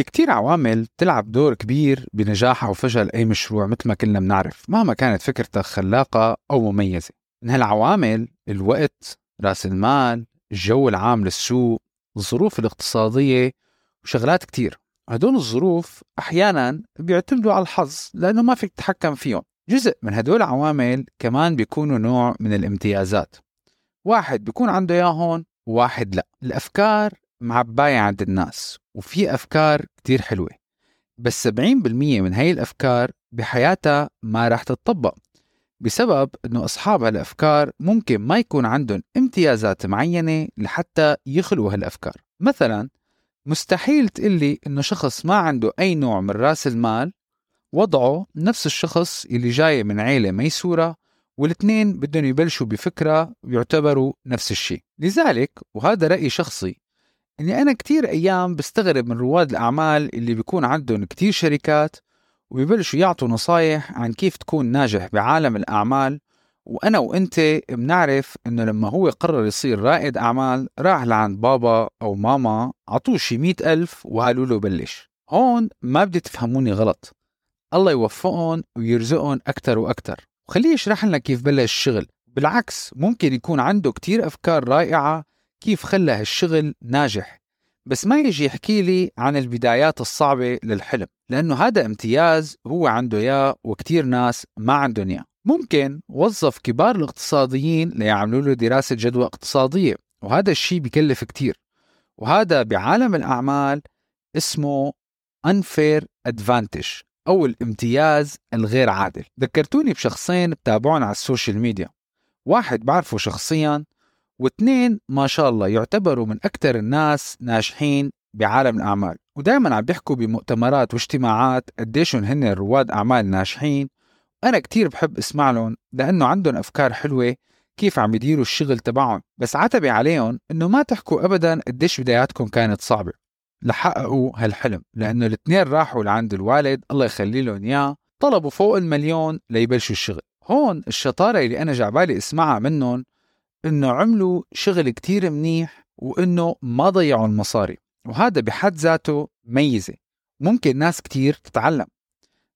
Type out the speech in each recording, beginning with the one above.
في كتير عوامل تلعب دور كبير بنجاح أو فشل أي مشروع مثل ما كلنا بنعرف مهما كانت فكرتك خلاقة أو مميزة. من هالعوامل الوقت رأس المال الجو العام للسوق الظروف الاقتصادية وشغلات كتير. هدول الظروف أحيانا بيعتمدوا على الحظ لأنه ما فيك تتحكم فيهم. جزء من هدول العوامل كمان بيكونوا نوع من الامتيازات. واحد بيكون عنده إياهم وواحد لا. الأفكار معباية عند الناس. وفي أفكار كتير حلوة. بس 70% من هاي الأفكار بحياتها ما راح تتطبق بسبب أنه أصحاب هالأفكار ممكن ما يكون عندهم امتيازات معينة لحتى يخلوا هالأفكار. مثلا مستحيل تقلي أنه شخص ما عنده أي نوع من رأس المال وضعه نفس الشخص اللي جاي من عيلة ميسورة والاثنين بدهم يبلشوا بفكرة ويعتبروا نفس الشيء. لذلك وهذا رأي شخصي اني أنا كتير أيام بستغرب من رواد الأعمال اللي بيكون عندهم كتير شركات وبيبلشوا يعطوا نصايح عن كيف تكون ناجح بعالم الأعمال. وأنا وأنت بنعرف إنه لما هو قرر يصير رائد أعمال راح لعند بابا أو ماما عطوه شي مئة ألف وقالوا له بلش. هون ما بدي تفهموني غلط. الله يوفقهم ويرزقهم أكتر وأكتر. وخليه يشرح لنا كيف بلش الشغل. بالعكس ممكن يكون عنده كتير أفكار رائعة كيف خلى هالشغل ناجح. بس ما يجي يحكي لي عن البدايات الصعبة للحلم لأنه هذا امتياز هو عنده إياه وكتير ناس ما عندهم إياه. ممكن وظف كبار الاقتصاديين ليعملوا له دراسة جدوى اقتصادية وهذا الشيء بكلف كتير. وهذا بعالم الأعمال اسمه unfair advantage أو الامتياز الغير عادل. ذكرتوني بشخصين بتابعون على السوشيال ميديا. واحد بعرفه شخصيا واثنين ما شاء الله يعتبروا من أكثر الناس ناجحين بعالم الأعمال. ودائما عم بيحكوا بمؤتمرات واجتماعات قديشهم هن رواد أعمال ناجحين أنا كتير بحب أسمع لهم لأنه عندهم أفكار حلوة كيف عم يديروا الشغل تبعهم. بس عتبي عليهم إنه ما تحكوا أبدا قديش بداياتكم كانت صعبة. لحققوا هالحلم لأنه الاثنين راحوا لعند الوالد الله يخلي لهم إياه طلبوا فوق المليون ليبلشوا الشغل. هون الشطارة اللي أنا جعبالي أسمعها منهم إنه عملوا شغل كتير منيح وإنه ما ضيعوا المصاري. وهذا بحد ذاته ميزة. ممكن ناس كتير تتعلم.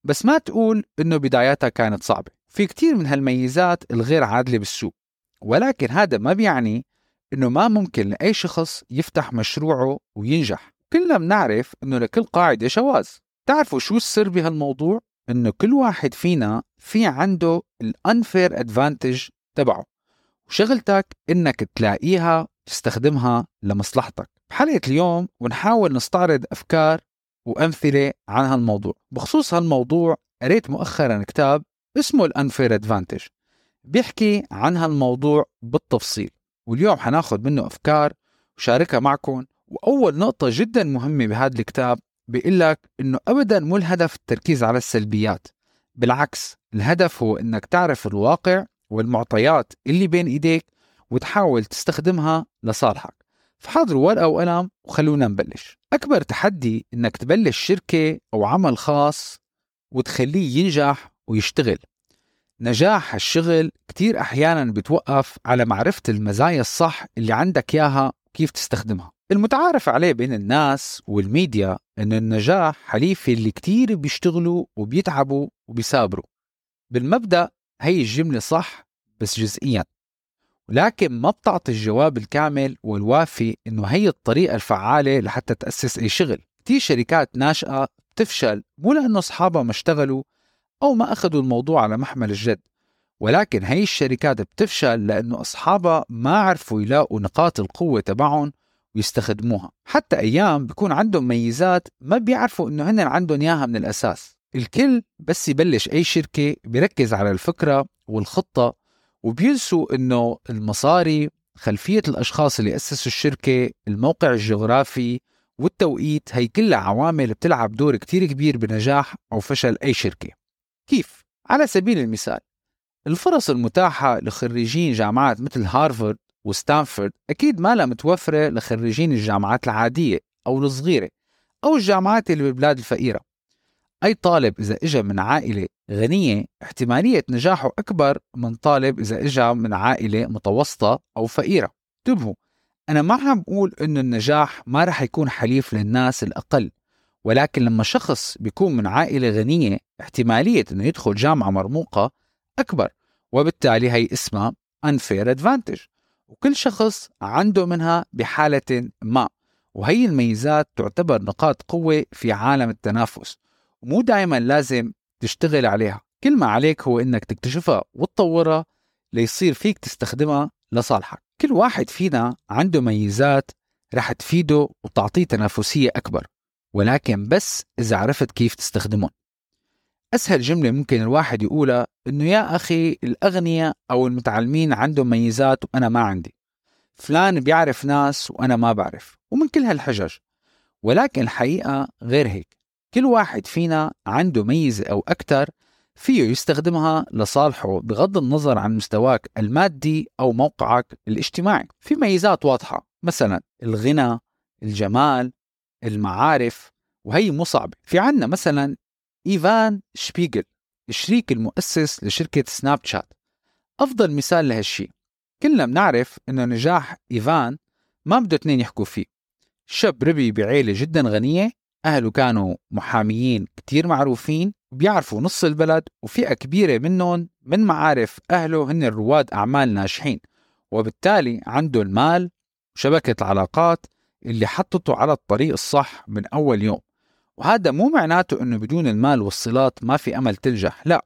بس ما تقول إنه بداياتها كانت صعبة. في كتير من هالميزات الغير عادلة بالسوق. ولكن هذا ما بيعني إنه ما ممكن لأي شخص يفتح مشروعه وينجح. كلنا بنعرف إنه لكل قاعدة شواذ. تعرفوا شو السر بهالموضوع؟ إنه كل واحد فينا في عنده الانفير ادفانتج تبعه. وشغلتك إنك تلاقيها تستخدمها لمصلحتك. بحلقة اليوم ونحاول نستعرض أفكار وأمثلة عن هالموضوع. بخصوص هالموضوع قريت مؤخرا كتاب اسمه الأنفير أدفانتج بيحكي عن هالموضوع بالتفصيل واليوم حناخد منه أفكار وشاركها معكم. وأول نقطة جدا مهمة بهذا الكتاب بيقول لك إنه أبدا مو الهدف التركيز على السلبيات بالعكس الهدف هو إنك تعرف الواقع والمعطيات اللي بين إيديك وتحاول تستخدمها لصالحك. فحضروا ورقة وقلم وخلونا نبلش. أكبر تحدي إنك تبلش شركة أو عمل خاص وتخليه ينجح ويشتغل. نجاح الشغل كتير أحيانا بتوقف على معرفة المزايا الصح اللي عندك إياها وكيف تستخدمها. المتعارف عليه بين الناس والميديا إن النجاح حليف اللي كتير بيشتغلوا وبيتعبوا وبيسابروا بالمبدأ هي الجملة صح بس جزئيا. ولكن ما بتعطي الجواب الكامل والوافي إنه هي الطريقة الفعالة لحتى تأسس أي شغل. كتير شركات ناشئة بتفشل مو لأنه أصحابها ما اشتغلوا أو ما أخذوا الموضوع على محمل الجد ولكن هي الشركات بتفشل لأنه أصحابها ما عرفوا يلاقوا نقاط القوة تبعهم ويستخدموها. حتى أيام بيكون عندهم ميزات ما بيعرفوا إنه هن عندهم إياها من الأساس. الكل بس يبلش أي شركة بيركز على الفكرة والخطة وبينسوا إنه المصاري خلفية الأشخاص اللي أسسوا الشركة الموقع الجغرافي والتوقيت هي كلها عوامل بتلعب دور كتير كبير بنجاح أو فشل أي شركة كيف؟ على سبيل المثال الفرص المتاحة لخريجين جامعات مثل هارفارد وستانفورد أكيد ما لها متوفرة لخريجين الجامعات العادية أو الصغيرة أو الجامعات اللي بالبلاد الفقيرة أي طالب إذا إجا من عائلة غنية احتمالية نجاحه أكبر من طالب إذا إجا من عائلة متوسطة أو فقيرة. انتبهوا أنا ما عم بقول إنه النجاح ما رح يكون حليف للناس الأقل ولكن لما شخص بيكون من عائلة غنية احتمالية إنه يدخل جامعة مرموقة أكبر وبالتالي هي اسمها unfair advantage. وكل شخص عنده منها بحالة ما وهي الميزات تعتبر نقاط قوة في عالم التنافس. ومو دائما لازم تشتغل عليها. كل ما عليك هو إنك تكتشفها وتطورها ليصير فيك تستخدمها لصالحك. كل واحد فينا عنده ميزات رح تفيده وتعطيه تنافسية أكبر ولكن بس إذا عرفت كيف تستخدمهم. أسهل جملة ممكن الواحد يقولها إنه يا أخي الأغنياء أو المتعلمين عندهم ميزات وأنا ما عندي. فلان بيعرف ناس وأنا ما بعرف ومن كل هالحجج. ولكن الحقيقة غير هيك. كل واحد فينا عنده ميزة أو أكثر فيه يستخدمها لصالحه بغض النظر عن مستواك المادي أو موقعك الاجتماعي. في ميزات واضحة مثلا الغنى الجمال المعارف وهي مو صعبة. في عنا مثلا إيفان شبيغل الشريك المؤسس لشركة سناب شات. أفضل مثال لهالشي. كلنا بنعرف إنه نجاح إيفان ما بده اثنين يحكوا فيه. شاب ربي بعيلة جدا غنية أهله كانوا محاميين كتير معروفين بيعرفوا نص البلد وفئة كبيرة منهم من معارف أهله هن رواد أعمال ناجحين وبالتالي عنده المال وشبكة العلاقات اللي حطته على الطريق الصح من أول يوم. وهذا مو معناته أنه بدون المال والصلات ما في أمل تنجح لا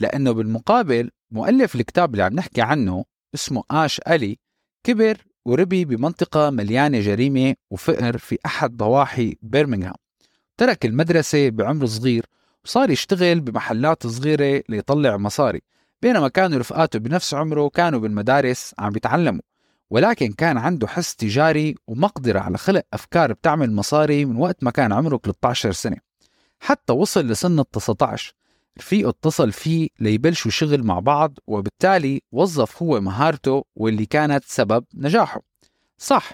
لأنه بالمقابل مؤلف الكتاب اللي عم نحكي عنه اسمه آش ألي كبر وربي بمنطقة مليانة جريمة وفقر في أحد ضواحي برمنغهام. ترك المدرسة بعمر صغير وصار يشتغل بمحلات صغيرة ليطلع مصاري بينما كانوا رفقاته بنفس عمره كانوا بالمدارس عم بيتعلموا ولكن كان عنده حس تجاري ومقدرة على خلق أفكار بتعمل مصاري من وقت ما كان عمره 13 سنة. حتى وصل لسن ال 19 رفيقه اتصل فيه ليبلشوا شغل مع بعض وبالتالي وظف هو مهارته واللي كانت سبب نجاحه. صح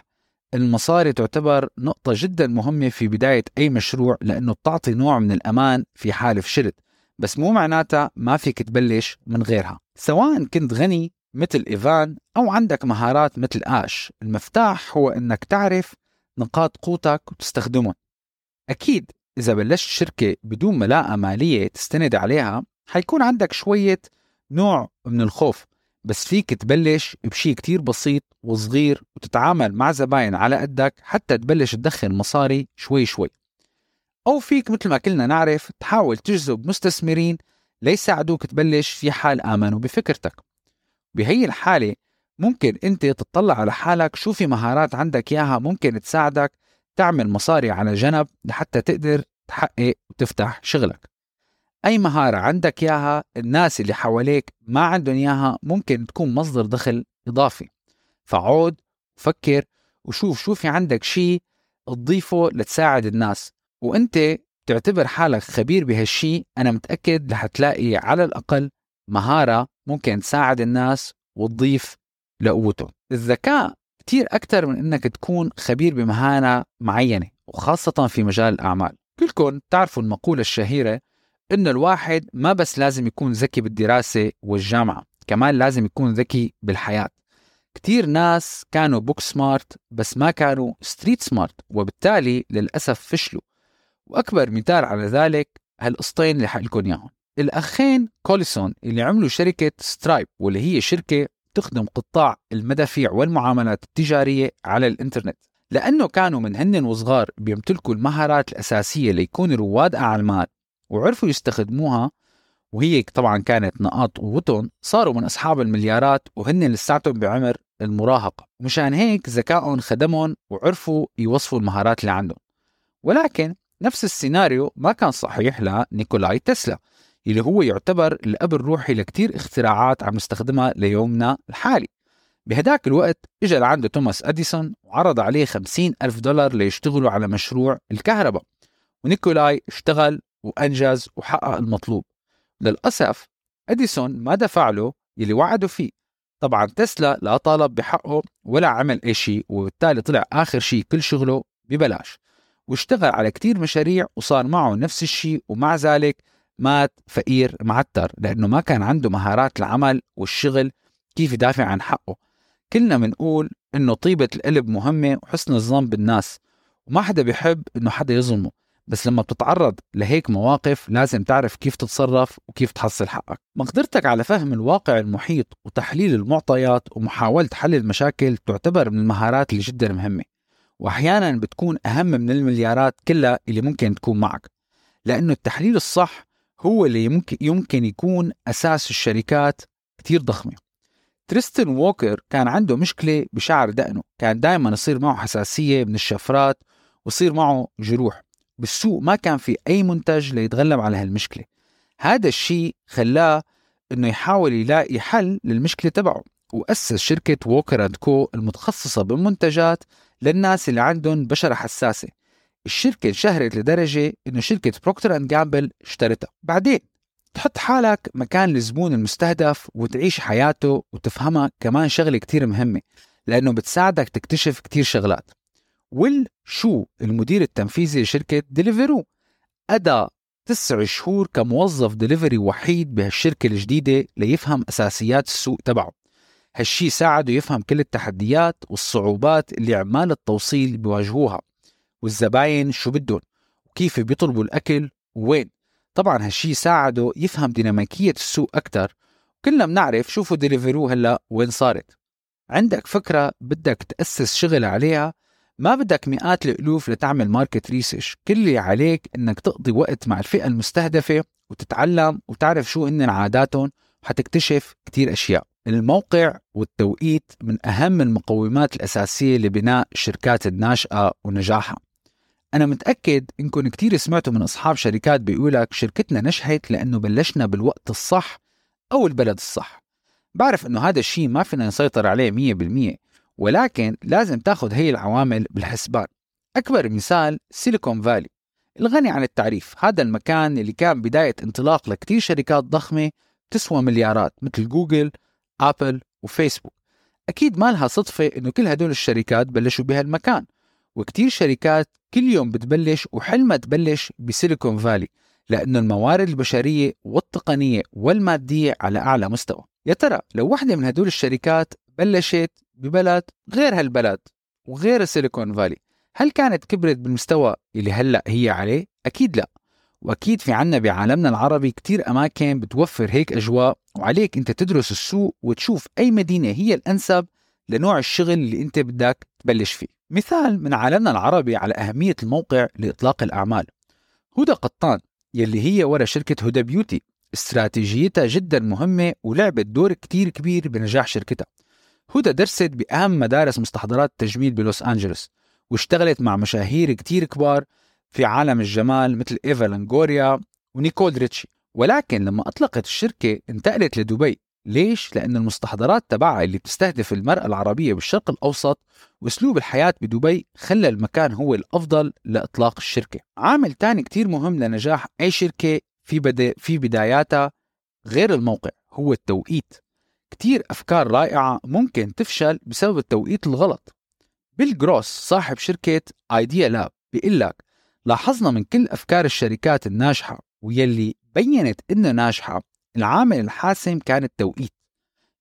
المصاري تعتبر نقطة جدا مهمة في بداية أي مشروع لأنه بتعطي نوع من الأمان في حال فشلت. بس مو معناتها ما فيك تبلش من غيرها. سواء كنت غني مثل إيفان أو عندك مهارات مثل آش المفتاح هو أنك تعرف نقاط قوتك وتستخدمهم. أكيد إذا بلشت شركة بدون ملاءة مالية تستند عليها حيكون عندك شوية نوع من الخوف. بس فيك تبلش بشي كتير بسيط وصغير وتتعامل مع زباين على قدك حتى تبلش تدخل مصاري شوي شوي. أو فيك مثل ما كلنا نعرف تحاول تجذب مستثمرين ليساعدوك تبلش في حال آمنوا بفكرتك. بهي الحالة ممكن أنت تطلع على حالك شو في مهارات عندك إياها ممكن تساعدك تعمل مصاري على جنب لحتى تقدر تحقق وتفتح شغلك. أي مهارة عندك إياها الناس اللي حواليك ما عندهم إياها ممكن تكون مصدر دخل إضافي. فعود فكر وشوف شو في عندك شيء تضيفه لتساعد الناس. وأنت تعتبر حالك خبير بهالشي أنا متأكد رح تلاقي على الأقل مهارة ممكن تساعد الناس وتضيف لقوته الذكاء كتير أكثر من إنك تكون خبير بمهارة معينة وخاصة في مجال الأعمال. كلكم تعرفوا المقولة الشهيرة إنه الواحد ما بس لازم يكون ذكي بالدراسة والجامعة كمان لازم يكون ذكي بالحياة. كتير ناس كانوا book smart بس ما كانوا street smart وبالتالي للأسف فشلوا. وأكبر مثال على ذلك هالقصتين اللي حقلكم إياهم. الأخين كوليسون اللي عملوا شركة سترايب واللي هي شركة تخدم قطاع المدافيع والمعاملات التجارية على الإنترنت. لأنه كانوا من هن وصغار بيمتلكوا المهارات الأساسية ليكونوا رواد أعمال وعرفوا يستخدموها وهي طبعا كانت نقاط قوتهم صاروا من أصحاب المليارات وهن لساتهم بعمر المراهقة. مشان هيك ذكائهم خدمهم وعرفوا يوظفوا المهارات اللي عندهم. ولكن نفس السيناريو ما كان صحيح لنيكولاي تسلا اللي هو يعتبر الأب الروحي لكتير اختراعات عم نستخدمها ليومنا الحالي. بهداك الوقت اجى لعنده توماس أديسون وعرض عليه خمسين ألف دولار ليشتغلوا على مشروع الكهرباء. ونيكولاي اشتغل وأنجز وحقق المطلوب. للأسف أديسون ما دفع له يلي وعده فيه. طبعا تسلا لا طالب بحقه ولا عمل أي شيء وبالتالي طلع آخر شيء كل شغله ببلاش. واشتغل على كتير مشاريع وصار معه نفس الشيء ومع ذلك مات فقير معتر لأنه ما كان عنده مهارات العمل والشغل كيف يدافع عن حقه. كلنا بنقول إنه طيبة القلب مهمة وحسن الظن بالناس وما حدا بيحب إنه حدا يظلمه. بس لما بتتعرض لهيك مواقف لازم تعرف كيف تتصرف وكيف تحصل حقك. مقدرتك على فهم الواقع المحيط وتحليل المعطيات ومحاولة حل المشاكل تعتبر من المهارات اللي جدا مهمة. وأحيانا بتكون أهم من المليارات كلها اللي ممكن تكون معك. لأنه التحليل الصح هو اللي يمكن, يمكن يكون أساس الشركات كتير ضخمة. تريستن ووكر كان عنده مشكلة بشعر دقنه. كان دائما يصير معه حساسية من الشفرات ويصير معه جروح. بالسوق ما كان في أي منتج ليتغلب على هالمشكلة. هذا الشيء خلاه إنه يحاول يلاقي حل للمشكلة تبعه وأسس شركة ووكر and كو المتخصصة بالمنتجات للناس اللي عندهم بشرة حساسة. الشركة انشهرت لدرجة إنه شركة بروكتر and جامبل اشترتها. بعدين تحط حالك مكان الزبون المستهدف وتعيش حياته وتفهمها كمان شغلة كتير مهمة لأنه بتساعدك تكتشف كتير شغلات. ويل شو المدير التنفيذي لشركة ديليفرو أدى تسع شهور كموظف ديليفري وحيد بهالشركة الجديدة ليفهم أساسيات السوق تبعه. هالشي ساعده يفهم كل التحديات والصعوبات اللي عمال التوصيل بيواجهوها. والزباين شو بدهم؟ وكيف بيطلبوا الأكل؟ ووين؟ طبعا هالشي ساعده يفهم ديناميكية السوق أكتر. كلنا بنعرف شوفوا ديليفرو هلأ وين صارت. عندك فكرة بدك تأسس شغل عليها؟ ما بدك مئات الألوف لتعمل market research كل اللي عليك إنك تقضي وقت مع الفئة المستهدفة وتتعلم وتعرف شو هن عاداتهم وحتكتشف كتير أشياء. الموقع والتوقيت من أهم المقومات الأساسية لبناء الشركات الناشئة ونجاحها. أنا متأكد إنكم كتير سمعتوا من أصحاب شركات بيقولك شركتنا نجحت لأنه بلشنا بالوقت الصح أو البلد الصح. بعرف إنه هذا الشيء ما فينا نسيطر عليه مية بالمية. ولكن لازم تاخذ هي العوامل بالحسبان. أكبر مثال سيليكون فالي. الغني عن التعريف. هذا المكان اللي كان بداية انطلاق لكتير شركات ضخمة تسوى مليارات مثل جوجل أبل وفيسبوك. أكيد ما لها صدفة إنه كل هدول الشركات بلشوا بهالمكان. وكتير شركات كل يوم بتبلش وحلمها تبلش بسيليكون فالي لأنه الموارد البشرية والتقنية والمادية على أعلى مستوى. يا ترى لو واحدة من هدول الشركات بلشت ببلد غير هالبلد وغير السيليكون فالي. هل كانت كبرت بالمستوى اللي هلأ هي عليه؟ أكيد لا. وأكيد في عنا بعالمنا العربي كتير أماكن بتوفر هيك أجواء وعليك أنت تدرس السوق وتشوف أي مدينة هي الأنسب لنوع الشغل اللي أنت بدك تبلش فيه. مثال من عالمنا العربي على أهمية الموقع لإطلاق الأعمال. هدى قطان يلي هي ورا شركة هدى بيوتي. استراتيجيتها جدا مهمة ولعبت دور كتير كبير بنجاح شركتها. هدى درست بأهم مدارس مستحضرات التجميل بلوس أنجلوس واشتغلت مع مشاهير كتير كبار في عالم الجمال مثل إيفا لانغوريا ونيكول ريتشي. ولكن لما أطلقت الشركة انتقلت لدبي. ليش؟ لأن المستحضرات تبعها اللي بتستهدف المرأة العربية بالشرق الأوسط وأسلوب الحياة بدبي خلى المكان هو الأفضل لإطلاق الشركة. عامل تاني كتير مهم لنجاح أي شركة في, بدا في بداياتها غير الموقع هو التوقيت. كتير أفكار رائعة ممكن تفشل بسبب التوقيت الغلط. بيل جروس صاحب شركة ايديا لاب بيقول لك لاحظنا من كل أفكار الشركات الناجحة ويلي بينت إنها ناجحة العامل الحاسم كان التوقيت.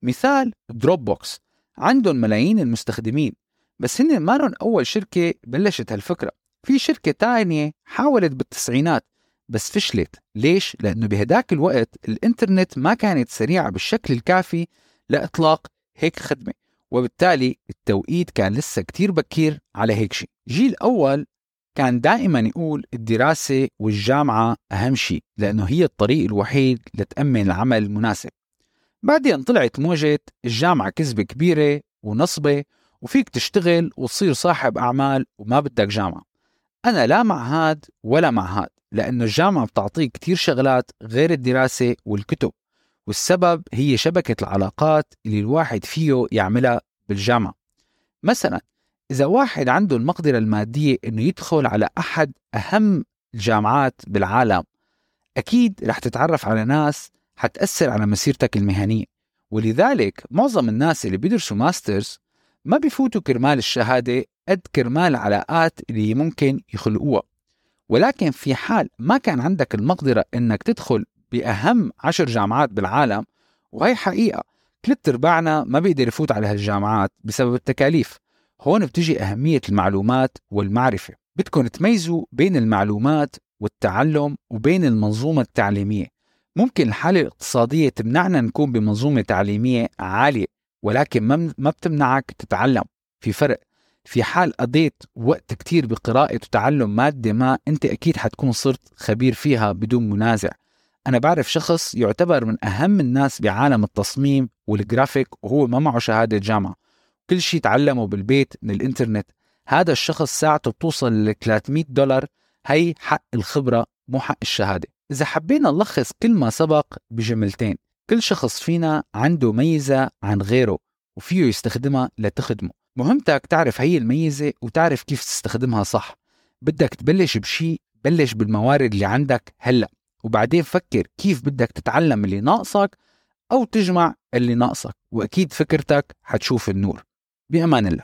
مثال دروب بوكس عندهم ملايين المستخدمين بس هن ما أول شركة بلشت هالفكرة. في شركة تانية حاولت بالتسعينات بس فشلت ليش؟ لأنه بهداك الوقت الإنترنت ما كانت سريعة بالشكل الكافي لإطلاق هيك خدمة وبالتالي التوقيت كان لسه كتير بكير على هيك شيء. جيل أول كان دائما يقول الدراسة والجامعة أهم شيء لأنه هي الطريق الوحيد لتأمن العمل المناسب. بعدين طلعت موجة الجامعة كذبة كبيرة ونصبة وفيك تشتغل وتصير صاحب أعمال وما بدك جامعة. أنا لا مع هاد ولا مع هاد. لأنه الجامعة بتعطيك كتير شغلات غير الدراسة والكتب والسبب هي شبكة العلاقات اللي الواحد فيه يعملها بالجامعة. مثلا إذا واحد عنده المقدرة المادية إنه يدخل على أحد أهم الجامعات بالعالم أكيد رح تتعرف على ناس حتأثر على مسيرتك المهنية. ولذلك معظم الناس اللي بيدرسوا ماسترز ما بيفوتوا كرمال الشهادة قد كرمال العلاقات اللي ممكن يخلقوها. ولكن في حال ما كان عندك المقدرة إنك تدخل بأهم عشر جامعات بالعالم وهي حقيقة. ثلاث أرباعنا ما بيقدر يفوت على هالجامعات بسبب التكاليف. هون بتجي أهمية المعلومات والمعرفة. بدكم تميزوا بين المعلومات والتعلم وبين المنظومة التعليمية. ممكن الحالة الاقتصادية تمنعنا نكون بمنظومة تعليمية عالية ولكن ما بتمنعك تتعلم. في فرق في حال قضيت وقت كتير بقراءة وتعلم مادة ما أنت أكيد حتكون صرت خبير فيها بدون منازع. أنا بعرف شخص يعتبر من أهم الناس بعالم التصميم والجرافيك وهو ما معه شهادة جامعة. كل شيء تعلمه بالبيت من الإنترنت. هذا الشخص ساعته بتوصل ل 300 دولار. هي حق الخبرة مو حق الشهادة. إذا حبينا نلخص كل ما سبق بجملتين كل شخص فينا عنده ميزة عن غيره وفيه يستخدمها لتخدمه. مهمتك تعرف هي الميزة وتعرف كيف تستخدمها صح. بدك تبلش بشيء بلش بالموارد اللي عندك هلأ وبعدين فكر كيف بدك تتعلم اللي ناقصك أو تجمع اللي ناقصك وأكيد فكرتك حتشوف النور. بأمان الله.